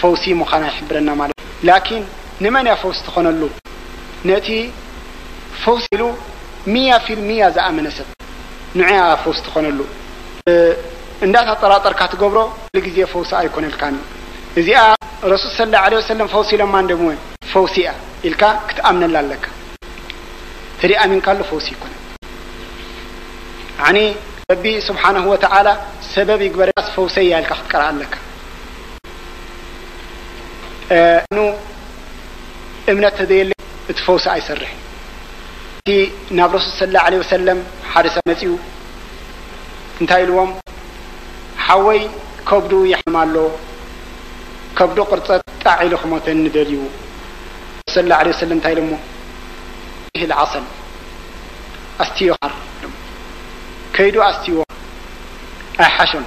ፈውሲ ምዃና ይሕብረና ማለት እዩ። ላኪን ንመን እያ ፈውሲ ትኾነሉ? ነቲ ፈውሲ ኢሉ ሚያ ፊል ሚያ ዝኣመነ ሰብ ንዑ እያ ፈውሲ ትኾነሉ። እንዳተጠራጠርካ ትገብሮ ኩሉ ግዜ ፈውሲ ኣይኮነልካን እዩ። እዚኣ ረሱል ሰለላሁ ዓለይሂ ወሰለም ፈውሲ ኢሎማ እንድምወ። ፈውሲ እያ ኢልካ ክትኣምነላ ኣለካ። ተደይ ኣሚንካሉ ፈውሲ ኣይኮነን። ያዕኒ ረቢ ሱብሓነሁ ወተዓላ ሰበብ ይግበረልካስ ፈውሰይ እያ ኢልካ ክትቀርኣ ኣለካ። ኑ እምነት ተዘየለ እቲ ፈውሲ ኣይሰርሕን እቲ ናብ ረሱል ሰለላሁ ዐለይሂ ወሰለም ሓደ ሰብ መጺኡ እንታይ ኢልዎም ሓወይ ከብዱ ይሓም ኣሎ ከብዱ ቅርጸት ጣዕ ኢሉ ክሞተኒ ደልዩ ሰለላሁ ዐለይሂ ወሰለም እንታይ ኢሎሞ ፊህ ልዓሰል ኣስትዮ ማር ኢሎሞ ከይዱ ኣስትይዎ ኣይሓሾን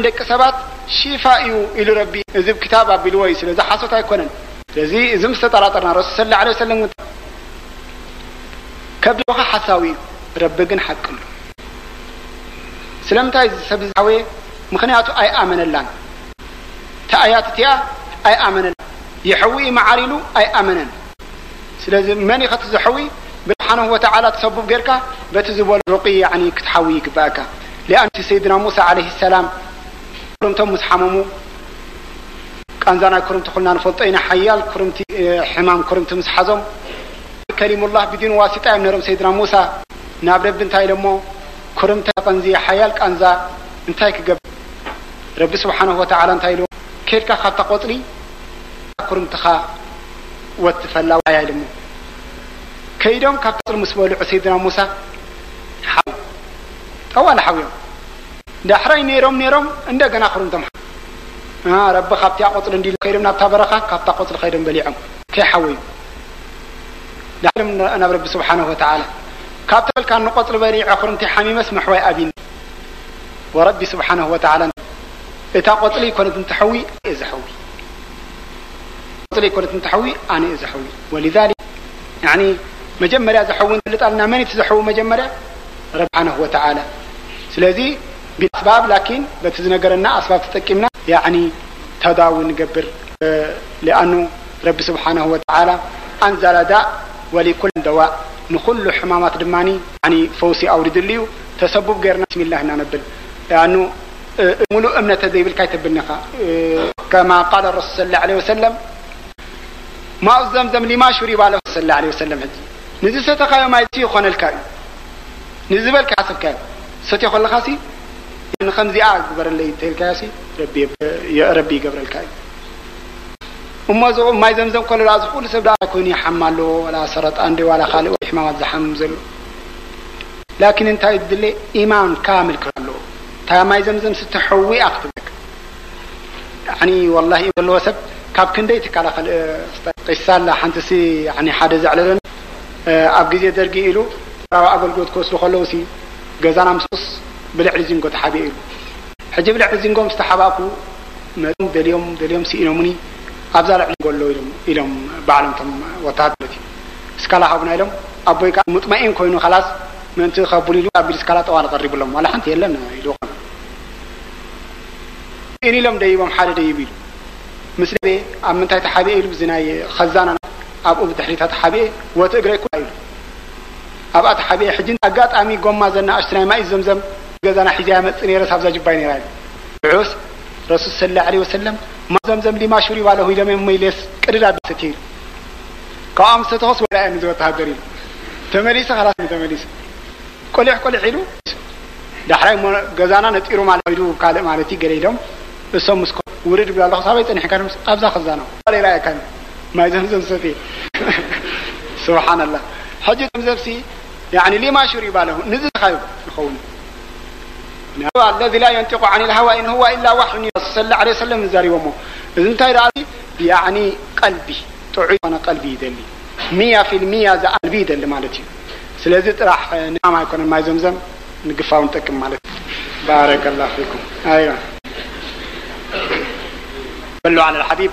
ንደቂ ሰባት ሺፋ እዩ ኢሉ ረቢ እዚ ብ ክታብ ኣቢልዎ እዩ ስለዚ ሓሶት ኣይኮነን። ስለዚ እዚ ምስ ተጠራጠርና ረሱል ሰለላሁ ዓለይሂ ወሰለም ግን ከብዲ ዶኻ ሓሳዊ እዩ ረቢ ግን ሓቂ ኣሎ ስለምንታይ እዚ ሰብ እዚ ዝሓወየ ምኽንያቱ ኣይኣመነላን እታ ኣያት እቲኣ ኣይኣመነላን የሕውኢ መዓር ኢሉ ኣይኣመነን። ስለዚ መን ኢካ እቲ ዘሕዊ ብልሓነሁ ወተዓላ ተሰቡብ ገርካ በቲ ዝበሎ ሩቅይ ያዕኒ ክትሓዊ ይግበኣካ ሊኣን እቲ ሰይድና ሙሳ ዓለይሂ ሰላም ኩርምቶም ምስ ሓመሙ ቃንዛ ናይ ኩርምቲ ኩልና ንፈልጦ ኢና ሓያል ኩርምቲ ሕማም ኩርምቲ ምስ ሓዞም ከሊሙላህ ብዲኑ ዋሲጣ እዮም ነሮም ሰይድና ሙሳ ናብ ረቢ እንታይ ኢሎሞ ኩርምተይ ተቀንዝየ ሓያል ቃንዛ እንታይ ክገብር ረቢ ስብሓነሁ ወተዓላ እንታይ ኢልዎ ኬድካ ካብታ ቆጽሊ ኩርምትካ ወቲ ፈላዋያይ ልሙ ከይዶም ካብ ቀጽሪ ምስ በልዑ ሰይድና ሙሳ ሓውዮም ጠዋል ሓውዮም ዳሕራይ ነይሮም ነይሮም እንደገና ክርንቶም ሓ ረቢ ካብቲያ ቆጽሊ እንዲሉ ከይዶም ናብታ በረኻ ካብታ ቆጽሊ ከይዶም በሊዖም ከይሓወዩ ዳሕሎም ናብ ረቢ ስብሓነሁ ወተዓላ ካብቲ በልካ ንቆጽሊ በሊዐ ክርንቲ ሓሚመስ ምሕዋይ ኣብይኒ ወረቢ ስብሓነሁ ወተዓላ እታ ቆጽሊ ይኮነት እንትሕዊ እየ ዝሕዊ ቆጽሊ ኣይኮነት እንተ ሓዊ ኣነ እየ ዘሕዊ ወሊዛሊክ ያኒ መጀመርያ ዘሕዊ እንፈልጥ ኣለና መን እቲ ዘሕዊ መጀመርያ ረቢ ስብሓነሁ ወተዓላ ስለዚ ብኣስባብ ላኪን በቲ ዝነገረና ኣስባብ ተጠቂምና ያኒ ተዳዊ ንገብር ሊኣኑ ረቢ ስብሓነሁ ወተዓላ ኣንዘለ ዳእ ወሊኩል ደዋእ ንኹሉ ሕማማት ድማ ያኒ ፈውሲ ኣውሪድሉ እዩ ተሰቡብ ገርና ብስሚላህ እና ነብል ሊኣኑ ሙሉእ እምነት ተዘይብልካ ኣይተብንኻ። ከማ ቃለ ረሱል ሰለላሁ ዓለይሂ ወሰለም ማኡ ዘምዘም ሊማ ሹሪባ ለሁ ሰለላሁ ዓለይሂ ወሰለም ሕጂ ንዝሰተኻዮ ማይ ሲ ይኾነልካ እዩ ንዝበልካ ሓሰብካዮ ሰትዮ ከለኻ ሲ ንከምዚኣ ግበረለይ እንተኢልካዮ ሲ ረቢ ረቢ ይገብረልካ እዩ እሞ እዚ ማይ ዘምዘም ከሎ ደኣ እዚ ኩሉ ሰብ ደኣ እንታይ ኮይኑ ይሓም ኣለዎ ዋላ ሰረጣን ዶ ዋላ ካልእ ሕማማት ዝሓምም ዘሎ ላኪን እንታይ እዩ ዝድለ ኢማን ካምል ክህሉ ኣለዎ እታ ማይ ዘምዘም ስተ ሐዊ እያ ክትብለካ ያኒ ወላሂ ዘለዎ ሰብ ካብ ክንደይ ትከላኸል ስታይ። ቂሳ ኣላ ሓንቲሲ ያኒ ሓደ ዘዕለለኒ ኣብ ግዜ ደርጊ ኢሉ ተራዊ ኣገልግሎት ክወስዱ ከለውሲ ገዛና ምስኡስ ብልዕሊ ዚንጎ ተሓቢኤ ኢሉ ሕጂ ብልዕሊ ዚንጎ ምስ ተሓባእኩ መጺኦም ደልዮም ደልዮም ሲኢኖሙኒ ኣብዛ ልዕሊ ዚንጎ ኣሎ ኢሎም ኢሎም ባዕሎም እቶም ወተሃደር ማለት እዩ ስካላ ሃቡና ኢሎም ኣቦይ ከኣ ሙጥማኢን ኮይኑ ከላስ ምእንቲ ከብሉ ኢሉ ኣብ ቢል ስካላ ጠዋሊ ቀሪቡሎም ዋላ ሓንቲ የለን ኢሉ ኾን ኢን ኢሎም ደይቦም ሓደ ደይቡ ኢሉ ምስ ደይበ ኣብ ምንታይ ተሓቢኤ ኢሉ እዚ ናይ ኸዛና ኣብኡ ብድሕሪታ ተሓቢኤ ወቲ እግረይ ኩላ ኢሉ ኣብኣ ተሓቢኤ ሕጂ ኣጋጣሚ ጎማ ዘናኣሽቲ ናይ ማይ ዘምዘም ገዛና ሒዘያ መጽ ነይረ ሳብዛ ጅባይ ነይራ ኢሉ ዑስ ረሱል ሰለላሁ ዓለይሂ ወሰለም ማይ ዘምዘም ሊማ ሹሪባ ለሁ ኢሎም እዮም እሞ ኢለስ ቅድድ ኣቢለ ሰትየ ኢሉ ካብኣ ምስ ተተኾስ ወዳኣኒ ዝወተሃደር ኢሉ ተመሊሱ ካላስ ንተመሊሱ ቁሊሕ ቁሊሕ ኢሉ ዳሕራይ እሞ ገዛና ነጢሩ ማለት ከይዱ ካልእ ማለት እዩ ገለ ኢሎም እሶም ምስ ኮ ውርድ ይብላ ኣለኹ ሳበይ ጸኒሕካ ድምስ ኣብዛ ክዛኖ ሌላ ኣየካን ማይ ዘምዘም ሰትየ ስብሓንላ ሕጂ ዘምዘምሲ ያኒ ሊማ ሽሪ ባለሁ ንዚ ኻዩ ይኸውን ኣለዚ ላ የንጢቁ ዓን ልሃዋ ኢን ሁዋ ኢላ ዋሕዩን ሰለ ለ ሰለም ዛሪቦሞ እዚ እንታይ ደኣ ያዕኒ ቀልቢ ጥዑይ ዝኾነ ቀልቢ ይደሊ ሚያ ፊል ሚያ ዝኣ ቀልቢ ይደሊ ማለት እዩ ስለዚ ጥራሕ ንሕማም ኣይኮነን ማይ ዘምዘም ንግፋውን ይጠቅም ማለት እዩ ባረከላህ ፊኩም ኣይዋ በሉ ዓለል ሓቢብ።